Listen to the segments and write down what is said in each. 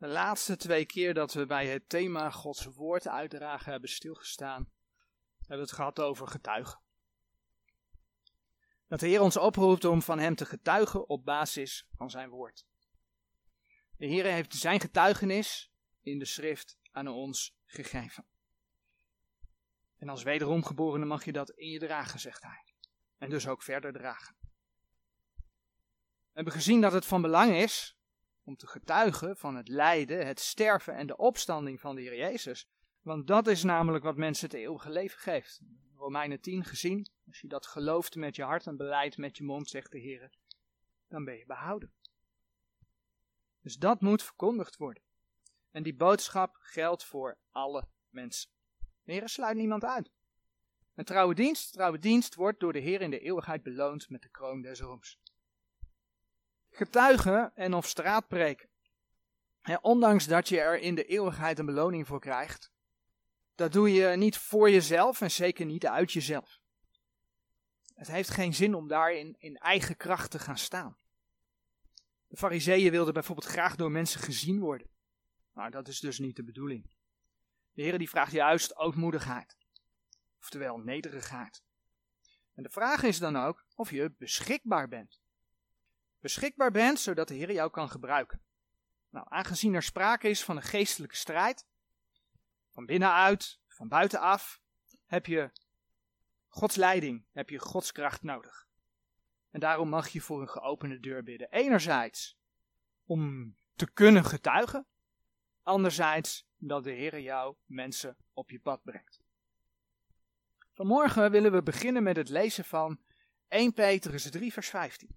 De laatste twee keer dat we bij het thema Gods woord uitdragen hebben stilgestaan, hebben we het gehad over getuigen. Dat de Heer ons oproept om van Hem te getuigen op basis van Zijn woord. De Heer heeft Zijn getuigenis in de schrift aan ons gegeven. En als wederom geborene mag je dat in je dragen, zegt Hij. En dus ook verder dragen. We hebben gezien dat het van belang is om te getuigen van het lijden, het sterven en de opstanding van de Heer Jezus. Want dat is namelijk wat mensen het eeuwige leven geeft. Romeinen 10 gezien, als je dat gelooft met je hart en beleidt met je mond, zegt de Heer, dan ben je behouden. Dus dat moet verkondigd worden. En die boodschap geldt voor alle mensen. De Heer sluit niemand uit. Een trouwe dienst, trouwe dienst wordt door de Heer in de eeuwigheid beloond met de kroon des roems getuigen en of straatpreken. ondanks dat je er in de eeuwigheid een beloning voor krijgt, dat doe je niet voor jezelf en zeker niet uit jezelf. Het heeft geen zin om daar in, in eigen kracht te gaan staan. De fariseeën wilden bijvoorbeeld graag door mensen gezien worden. Maar dat is dus niet de bedoeling. De Heer die vraagt juist ootmoedigheid. Oftewel nederigheid. En de vraag is dan ook of je beschikbaar bent beschikbaar bent, zodat de Heer jou kan gebruiken. Nou, aangezien er sprake is van een geestelijke strijd, van binnenuit, van buitenaf, heb je Gods leiding, heb je Gods kracht nodig. En daarom mag je voor een geopende deur bidden. Enerzijds om te kunnen getuigen, anderzijds dat de Heer jou mensen op je pad brengt. Vanmorgen willen we beginnen met het lezen van 1 Petrus 3 vers 15.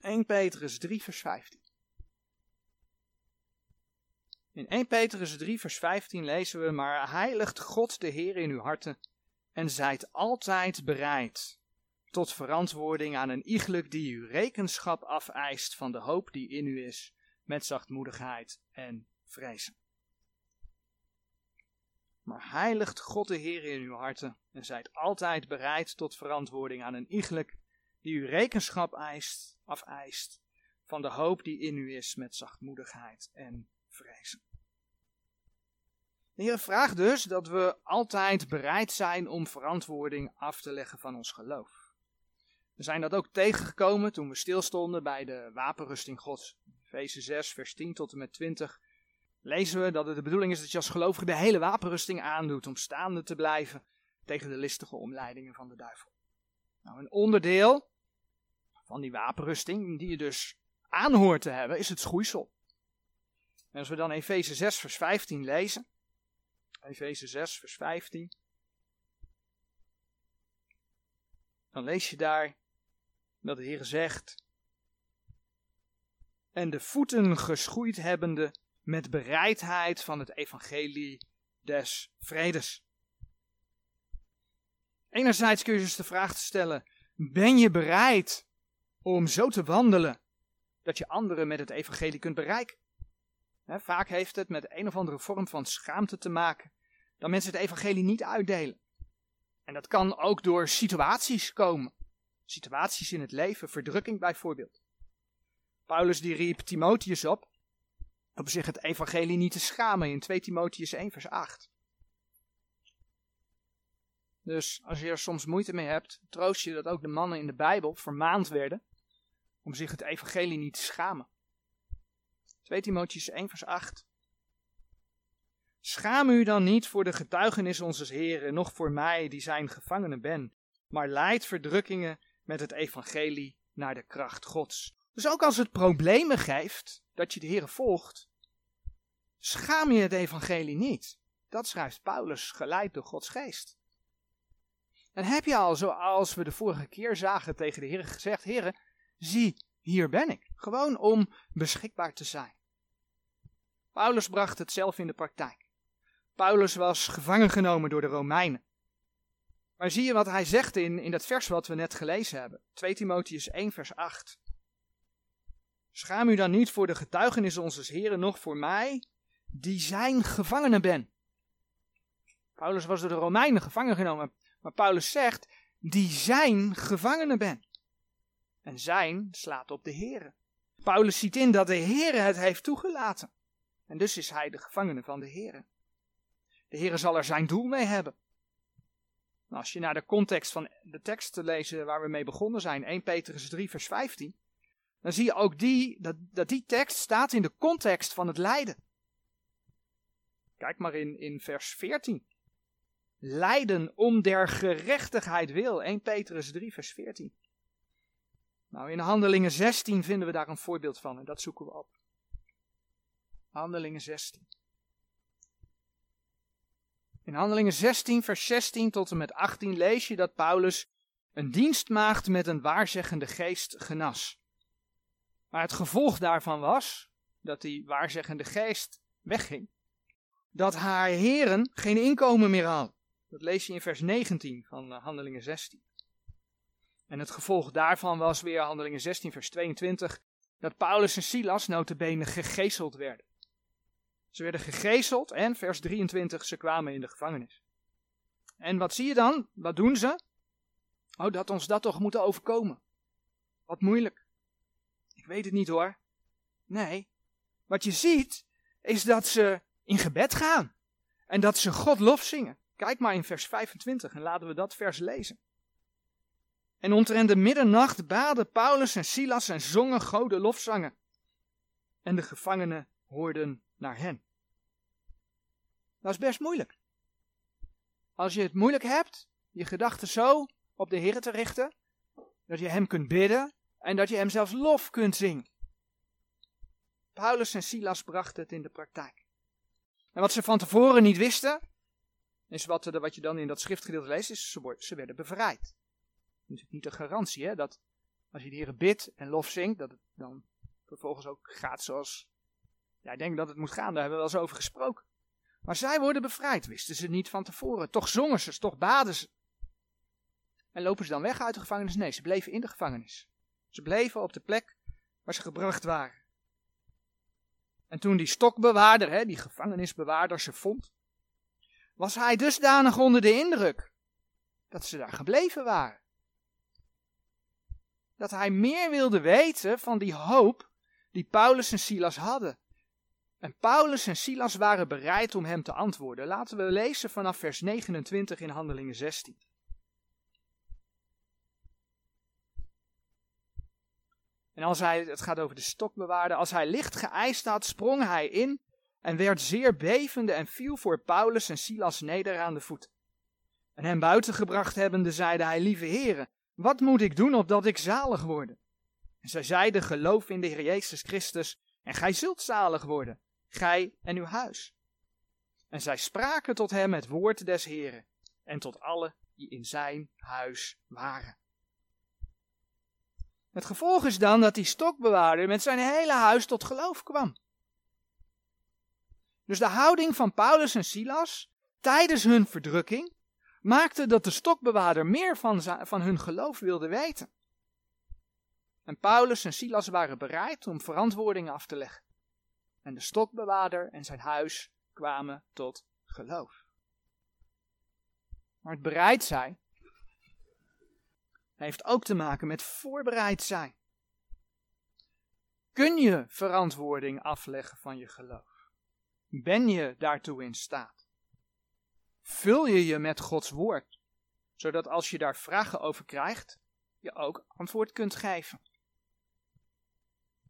1 Petrus 3 vers 15. In 1 Petrus 3 vers 15 lezen we, maar heiligt God de Heer in uw harten en zijt altijd bereid tot verantwoording aan een iegelijk die u rekenschap afeist van de hoop die in u is, met zachtmoedigheid en vrezen. Maar heiligt God de Heer in uw harten en zijt altijd bereid tot verantwoording aan een iegelijk die u rekenschap eist afeist van de hoop die in u is met zachtmoedigheid en vrezen. De Heer vraagt dus dat we altijd bereid zijn om verantwoording af te leggen van ons geloof. We zijn dat ook tegengekomen toen we stilstonden bij de wapenrusting Gods. Efeze 6, vers 10 tot en met 20 lezen we dat het de bedoeling is dat je als gelovige de hele wapenrusting aandoet om staande te blijven tegen de listige omleidingen van de duivel. Nou, een onderdeel van die wapenrusting, die je dus aanhoort te hebben, is het schoeisel. En als we dan Efeze 6 vers 15 lezen, Efeze 6 vers 15, dan lees je daar dat de Heer zegt, en de voeten geschoeid hebbende met bereidheid van het evangelie des vredes. Enerzijds kun je dus de vraag stellen, ben je bereid om zo te wandelen dat je anderen met het evangelie kunt bereiken. vaak heeft het met een of andere vorm van schaamte te maken dat mensen het evangelie niet uitdelen. En dat kan ook door situaties komen. Situaties in het leven, verdrukking bijvoorbeeld. Paulus die riep Timotheus op om zich het evangelie niet te schamen in 2 Timotheus 1 vers 8. Dus als je er soms moeite mee hebt, troost je dat ook de mannen in de Bijbel vermaand werden om zich het evangelie niet te schamen. 2 Timotheus 1 vers 8. Schaam u dan niet voor de getuigenis onze Heren, noch voor mij die zijn gevangene ben, maar leid verdrukkingen met het evangelie naar de kracht Gods. Dus ook als het problemen geeft dat je de Heer volgt, schaam je het evangelie niet. Dat schrijft Paulus, geleid door Gods geest. En heb je al, zoals we de vorige keer zagen, tegen de Heer gezegd: Heer, zie, hier ben ik. Gewoon om beschikbaar te zijn. Paulus bracht het zelf in de praktijk. Paulus was gevangen genomen door de Romeinen. Maar zie je wat hij zegt in, in dat vers wat we net gelezen hebben? 2 Timotheus 1 vers 8. Schaam u dan niet voor de getuigenis onze Heren, nog voor mij, die zijn gevangene ben. Paulus was door de Romeinen gevangen genomen, maar Paulus zegt, die zijn gevangene ben. En zijn slaat op de Here. Paulus ziet in dat de Heer het heeft toegelaten. En dus is hij de gevangene van de Heer. De Heer zal er zijn doel mee hebben. Nou, als je naar de context van de tekst te lezen waar we mee begonnen zijn, 1 Petrus 3 vers 15, dan zie je ook die, dat, dat die tekst staat in de context van het lijden. Kijk maar in, in vers 14. Lijden om der gerechtigheid wil. 1 Petrus 3 vers 14. Nou, in Handelingen 16 vinden we daar een voorbeeld van en dat zoeken we op. Handelingen 16. In Handelingen 16, vers 16 tot en met 18 lees je dat Paulus een dienstmaagd met een waarzeggende geest genas. Maar het gevolg daarvan was dat die waarzeggende geest wegging. Dat haar heren geen inkomen meer hadden. Dat lees je in vers 19 van eh, Handelingen 16. En het gevolg daarvan was weer Handelingen 16, vers 22, dat Paulus en Silas notabene gegezeld werden. Ze werden gegezeld en, vers 23, ze kwamen in de gevangenis. En wat zie je dan? Wat doen ze? Oh, dat ons dat toch moet overkomen. Wat moeilijk. Ik weet het niet hoor. Nee, wat je ziet is dat ze in gebed gaan. En dat ze God lof zingen. Kijk maar in vers 25 en laten we dat vers lezen. En omtrent de middernacht baden Paulus en Silas en zongen gode lofzangen. En de gevangenen hoorden naar hen. Dat is best moeilijk. Als je het moeilijk hebt, je gedachten zo op de Heer te richten, dat je Hem kunt bidden en dat je Hem zelfs lof kunt zingen. Paulus en Silas brachten het in de praktijk. En wat ze van tevoren niet wisten, is wat, wat je dan in dat schriftgedeelte leest, is ze, ze werden bevrijd. Natuurlijk niet een garantie hè, dat als je de Heer bidt en lof zingt, dat het dan vervolgens ook gaat zoals jij denkt dat het moet gaan. Daar hebben we wel eens over gesproken. Maar zij worden bevrijd, wisten ze niet van tevoren. Toch zongen ze, toch baden ze. En lopen ze dan weg uit de gevangenis? Nee, ze bleven in de gevangenis. Ze bleven op de plek waar ze gebracht waren. En toen die stokbewaarder, hè, die gevangenisbewaarder, ze vond, was hij dusdanig onder de indruk dat ze daar gebleven waren. Dat hij meer wilde weten van die hoop die Paulus en Silas hadden. En Paulus en Silas waren bereid om hem te antwoorden. Laten we lezen vanaf vers 29 in Handelingen 16. En als hij, het gaat over de stokbewaarder, als hij licht geëist had, sprong hij in en werd zeer bevende en viel voor Paulus en Silas neder aan de voet. En hem buiten gebracht hebbende, zeide hij, lieve heren, wat moet ik doen opdat ik zalig worde? En zij zeiden, geloof in de Heer Jezus Christus en gij zult zalig worden gij en uw huis. En zij spraken tot hem het woord des Heren en tot alle die in zijn huis waren. Het gevolg is dan dat die stokbewaarder met zijn hele huis tot geloof kwam. Dus de houding van Paulus en Silas tijdens hun verdrukking maakte dat de stokbewaarder meer van, van hun geloof wilde weten. En Paulus en Silas waren bereid om verantwoording af te leggen. En de stokbewaarder en zijn huis kwamen tot geloof. Maar het bereid zijn heeft ook te maken met voorbereid zijn. Kun je verantwoording afleggen van je geloof? Ben je daartoe in staat? Vul je je met Gods woord, zodat als je daar vragen over krijgt, je ook antwoord kunt geven?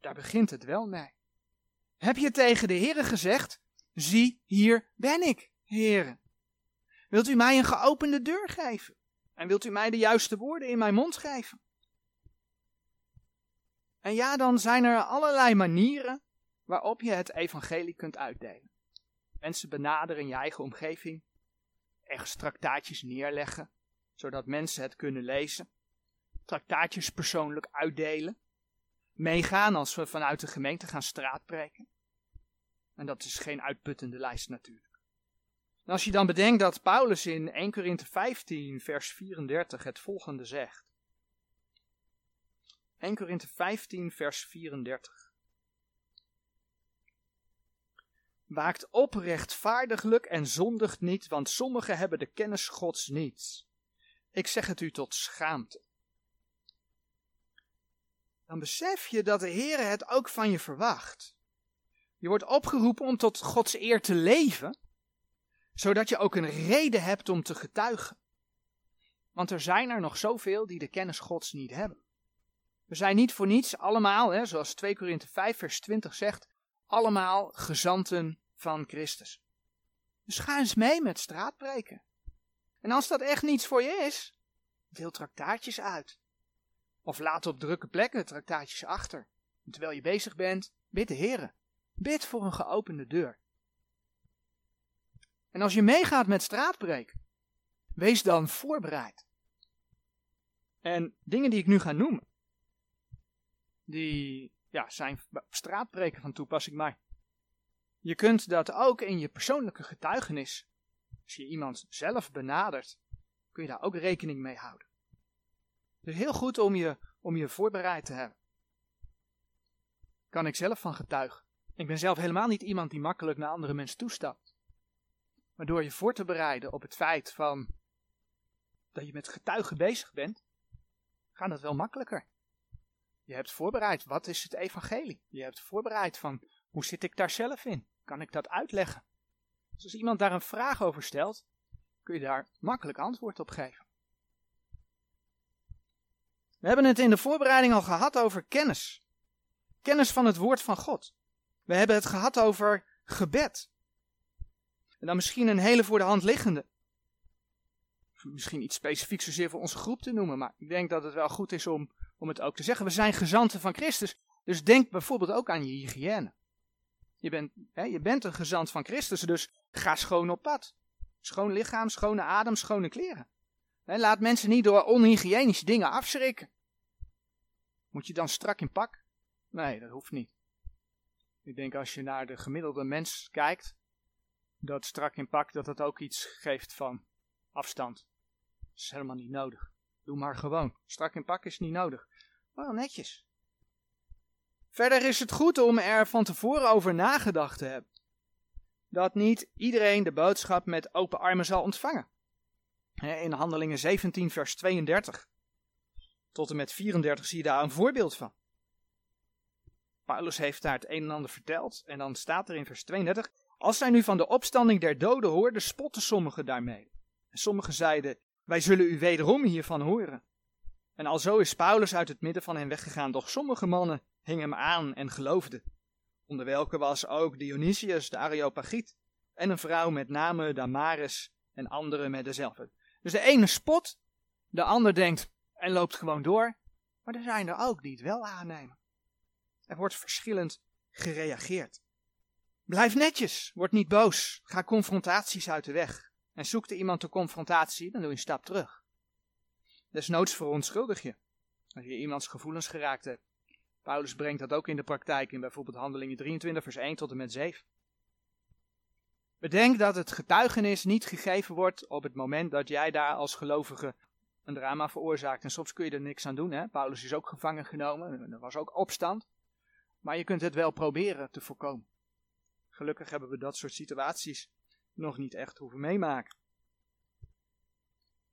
Daar begint het wel mee. Heb je tegen de Heere gezegd, zie hier ben ik, Heere. Wilt u mij een geopende deur geven? En wilt u mij de juiste woorden in mijn mond geven? En ja, dan zijn er allerlei manieren waarop je het evangelie kunt uitdelen. Mensen benaderen in je eigen omgeving, ergens traktaatjes neerleggen, zodat mensen het kunnen lezen. Traktaatjes persoonlijk uitdelen meegaan als we vanuit de gemeente gaan straatpreken. En dat is geen uitputtende lijst natuurlijk. Als je dan bedenkt dat Paulus in 1 Korinthe 15 vers 34 het volgende zegt. 1 Korinthe 15 vers 34. Waakt op rechtvaardiglijk en zondigt niet, want sommigen hebben de kennis Gods niet. Ik zeg het u tot schaamte. dan besef je dat de Heer het ook van je verwacht. Je wordt opgeroepen om tot Gods eer te leven, zodat je ook een reden hebt om te getuigen. Want er zijn er nog zoveel die de kennis Gods niet hebben. We zijn niet voor niets allemaal, hè, zoals 2 Korinthe 5 vers 20 zegt, allemaal gezanten van Christus. Dus ga eens mee met straatbreken. En als dat echt niets voor je is, deel traktaatjes uit. Of laat op drukke plekken traktaatjes achter. Terwijl je bezig bent, bid de Heren. Bid voor een geopende deur. En als je meegaat met straatbreken, wees dan voorbereid. En dingen die ik nu ga noemen, die ja, zijn straatbreken van toepassing, maar je kunt dat ook in je persoonlijke getuigenis, als je iemand zelf benadert, kun je daar ook rekening mee houden. Het is heel goed om je, om je voorbereid te hebben. Kan ik zelf van getuigen. Ik ben zelf helemaal niet iemand die makkelijk naar andere mensen toestapt. Maar door je voor te bereiden op het feit van dat je met getuigen bezig bent, gaat het wel makkelijker. Je hebt voorbereid, wat is het evangelie? Je hebt voorbereid van, hoe zit ik daar zelf in? Kan ik dat uitleggen? Dus als iemand daar een vraag over stelt, kun je daar makkelijk antwoord op geven. We hebben het in de voorbereiding al gehad over kennis. Kennis van het woord van God. We hebben het gehad over gebed. En dan misschien een hele voor de hand liggende. Misschien iets specifieks zozeer voor onze groep te noemen, maar ik denk dat het wel goed is om, om het ook te zeggen. We zijn gezanten van Christus, dus denk bijvoorbeeld ook aan je hygiëne. Je bent, hè, je bent een gezant van Christus, dus ga schoon op pad. Schoon lichaam, schone adem, schone kleren. Laat mensen niet door onhygiënische dingen afschrikken. Moet je dan strak in pak? Nee, dat hoeft niet. Ik denk als je naar de gemiddelde mens kijkt, dat strak in pak, dat dat ook iets geeft van afstand. Dat is helemaal niet nodig. Doe maar gewoon. Strak in pak is niet nodig. Wel netjes. Verder is het goed om er van tevoren over nagedacht te hebben. Dat niet iedereen de boodschap met open armen zal ontvangen. In Handelingen 17, vers 32 tot en met 34 zie je daar een voorbeeld van. Paulus heeft daar het een en ander verteld en dan staat er in vers 32: Als zij nu van de opstanding der doden hoorden, spotten sommigen daarmee. En sommigen zeiden: Wij zullen u wederom hiervan horen. En alzo is Paulus uit het midden van hen weggegaan, doch sommige mannen hingen hem aan en geloofden. Onder welke was ook Dionysius de Areopagiet en een vrouw met name Damaris en andere met dezelfde. Dus de ene spot, de ander denkt, en loopt gewoon door. Maar er zijn er ook die het wel aannemen. Er wordt verschillend gereageerd. Blijf netjes, word niet boos, ga confrontaties uit de weg. En zoekt iemand de confrontatie, dan doe je een stap terug. Desnoods verontschuldig je, als je iemands gevoelens geraakt hebt. Paulus brengt dat ook in de praktijk in bijvoorbeeld Handelingen 23 vers 1 tot en met 7. Bedenk dat het getuigenis niet gegeven wordt op het moment dat jij daar als gelovige een drama veroorzaakt. En soms kun je er niks aan doen. Hè? Paulus is ook gevangen genomen. En er was ook opstand. Maar je kunt het wel proberen te voorkomen. Gelukkig hebben we dat soort situaties nog niet echt hoeven meemaken.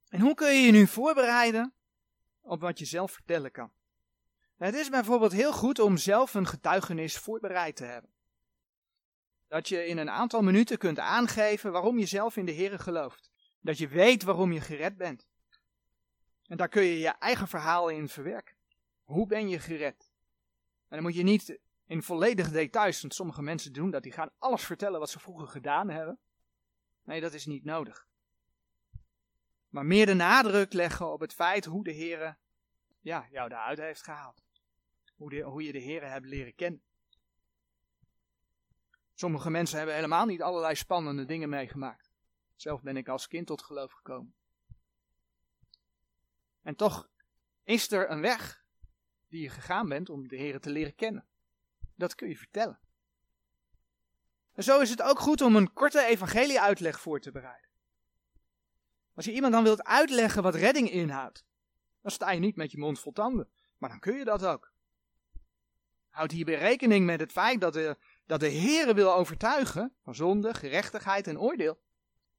En hoe kun je je nu voorbereiden op wat je zelf vertellen kan? het is bijvoorbeeld heel goed om zelf een getuigenis voorbereid te hebben. Dat je in een aantal minuten kunt aangeven waarom je zelf in de Heer gelooft. Dat je weet waarom je gered bent. En daar kun je je eigen verhaal in verwerken. Hoe ben je gered? En dan moet je niet in volledige details, want sommige mensen doen dat, die gaan alles vertellen wat ze vroeger gedaan hebben. Nee, dat is niet nodig. Maar meer de nadruk leggen op het feit hoe de Heer ja, jou daaruit heeft gehaald. Hoe, hoe je de Heer hebt leren kennen. Sommige mensen hebben helemaal niet allerlei spannende dingen meegemaakt. Zelf ben ik als kind tot geloof gekomen. En toch is er een weg die je gegaan bent om de Heer te leren kennen. Dat kun je vertellen. Zo is het ook goed om een korte evangelie-uitleg voor te bereiden. Als je iemand dan wilt uitleggen wat redding inhoudt, dan sta je niet met je mond vol tanden. Maar dan kun je dat ook. Houd hierbij rekening met het feit dat de, dat de Heer wil overtuigen van zonde, gerechtigheid en oordeel.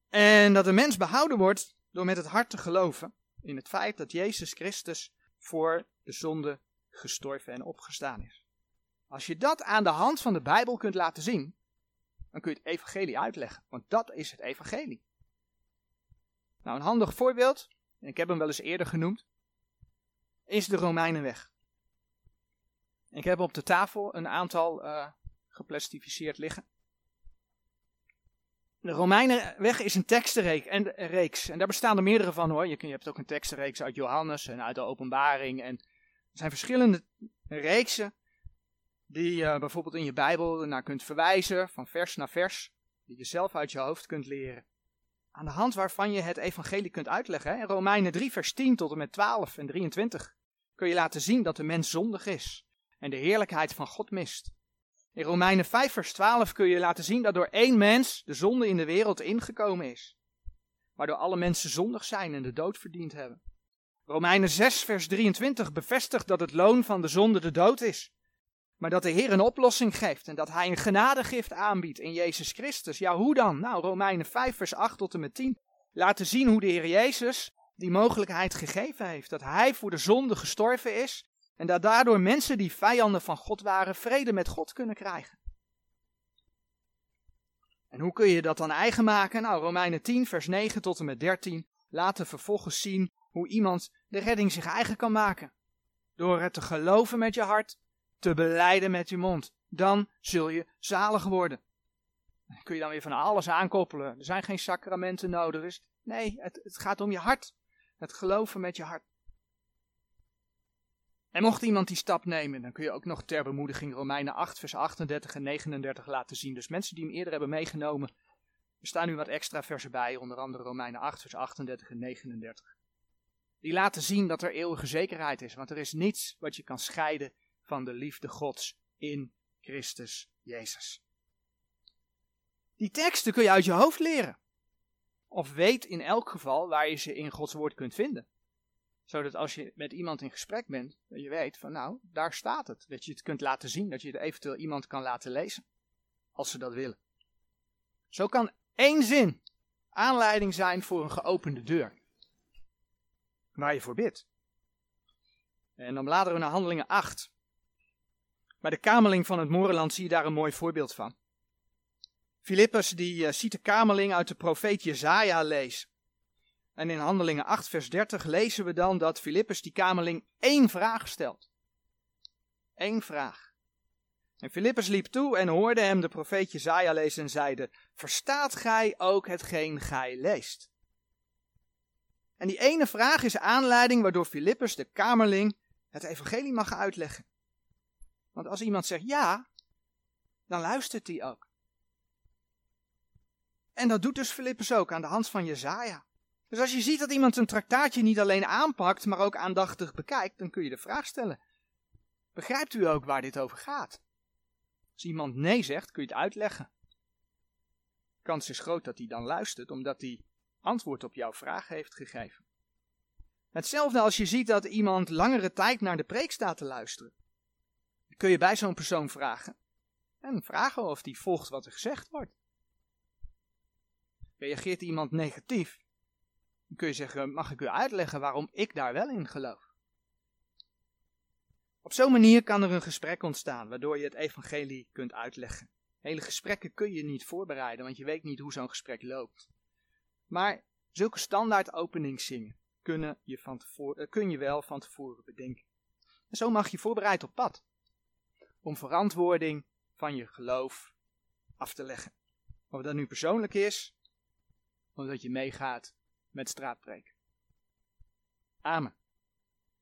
En dat de mens behouden wordt door met het hart te geloven in het feit dat Jezus Christus voor de zonde gestorven en opgestaan is. Als je dat aan de hand van de Bijbel kunt laten zien, dan kun je het evangelie uitleggen. Want dat is het evangelie. Nou, een handig voorbeeld, en ik heb hem wel eens eerder genoemd, is de Romeinenweg. Ik heb op de tafel een aantal uh, geplastificeerd liggen. De Romeinenweg is een tekstenreeks. En daar bestaan er meerdere van hoor. Je, hebt ook een tekstenreeks uit Johannes en uit de Openbaring. En er zijn verschillende reeksen die je bijvoorbeeld in je Bijbel naar kunt verwijzen, van vers naar vers, die je zelf uit je hoofd kunt leren. Aan de hand waarvan je het evangelie kunt uitleggen. In Romeinen 3 vers 10 tot en met 12 en 23 kun je laten zien dat de mens zondig is en de heerlijkheid van God mist. In Romeinen 5 vers 12 kun je laten zien dat door één mens de zonde in de wereld ingekomen is. Waardoor alle mensen zondig zijn en de dood verdiend hebben. Romeinen 6 vers 23 bevestigt dat het loon van de zonde de dood is. Maar dat de Heer een oplossing geeft en dat Hij een genadegift aanbiedt in Jezus Christus. Ja, hoe dan? Nou, Romeinen 5 vers 8 tot en met 10 laten zien hoe de Heer Jezus die mogelijkheid gegeven heeft. Dat Hij voor de zonde gestorven is en dat daardoor mensen die vijanden van God waren, vrede met God kunnen krijgen. En hoe kun je dat dan eigen maken? Nou, Romeinen 10, vers 9 tot en met 13 laten vervolgens zien hoe iemand de redding zich eigen kan maken. Door het te geloven met je hart, te beleiden met je mond. Dan zul je zalig worden. Dan kun je dan weer van alles aankoppelen. Er zijn geen sacramenten nodig. Dus nee, het, het gaat om je hart. Het geloven met je hart. En mocht iemand die stap nemen, dan kun je ook nog ter bemoediging Romeinen 8, vers 38 en 39 laten zien. Dus mensen die hem eerder hebben meegenomen, er staan nu wat extra versen bij, onder andere Romeinen 8, vers 38 en 39. Die laten zien dat er eeuwige zekerheid is, want er is niets wat je kan scheiden van de liefde Gods in Christus Jezus. Die teksten kun je uit je hoofd leren. Of weet in elk geval waar je ze in Gods woord kunt vinden zodat als je met iemand in gesprek bent, dat je weet van nou, daar staat het. Dat je het kunt laten zien, dat je het eventueel iemand kan laten lezen. Als ze dat willen. Zo kan één zin aanleiding zijn voor een geopende deur. Waar je voor bidt. En dan bladeren we naar handelingen 8. Bij de kameling van het Morenland zie je daar een mooi voorbeeld van. Filippus die uh, ziet de kameling uit de profeet Jezaja lezen. En in Handelingen 8, vers 30 lezen we dan dat Filippus die kamerling één vraag stelt. Eén vraag. En Filippus liep toe en hoorde hem de profeet Jezaja lezen en zeide, verstaat gij ook hetgeen gij leest? En die ene vraag is aanleiding waardoor Filippus de kamerling het evangelie mag uitleggen. Want als iemand zegt ja, dan luistert hij ook. En dat doet dus Filippus ook aan de hand van Jezaja. Dus als je ziet dat iemand een traktaatje niet alleen aanpakt, maar ook aandachtig bekijkt, dan kun je de vraag stellen: Begrijpt u ook waar dit over gaat? Als iemand nee zegt, kun je het uitleggen. De kans is groot dat hij dan luistert, omdat hij antwoord op jouw vraag heeft gegeven. Hetzelfde als je ziet dat iemand langere tijd naar de preek staat te luisteren. Kun je bij zo'n persoon vragen. En vragen of die volgt wat er gezegd wordt. Reageert iemand negatief, dan kun je zeggen, mag ik u uitleggen waarom ik daar wel in geloof? Op zo'n manier kan er een gesprek ontstaan, waardoor je het evangelie kunt uitleggen. Hele gesprekken kun je niet voorbereiden, want je weet niet hoe zo'n gesprek loopt. Maar zulke standaard openingszingen kunnen je van tevoren, eh, kun je wel van tevoren bedenken. En zo mag je voorbereid op pad. Om verantwoording van je geloof af te leggen. Of dat nu persoonlijk is, of dat je meegaat met straatpreek. Amen.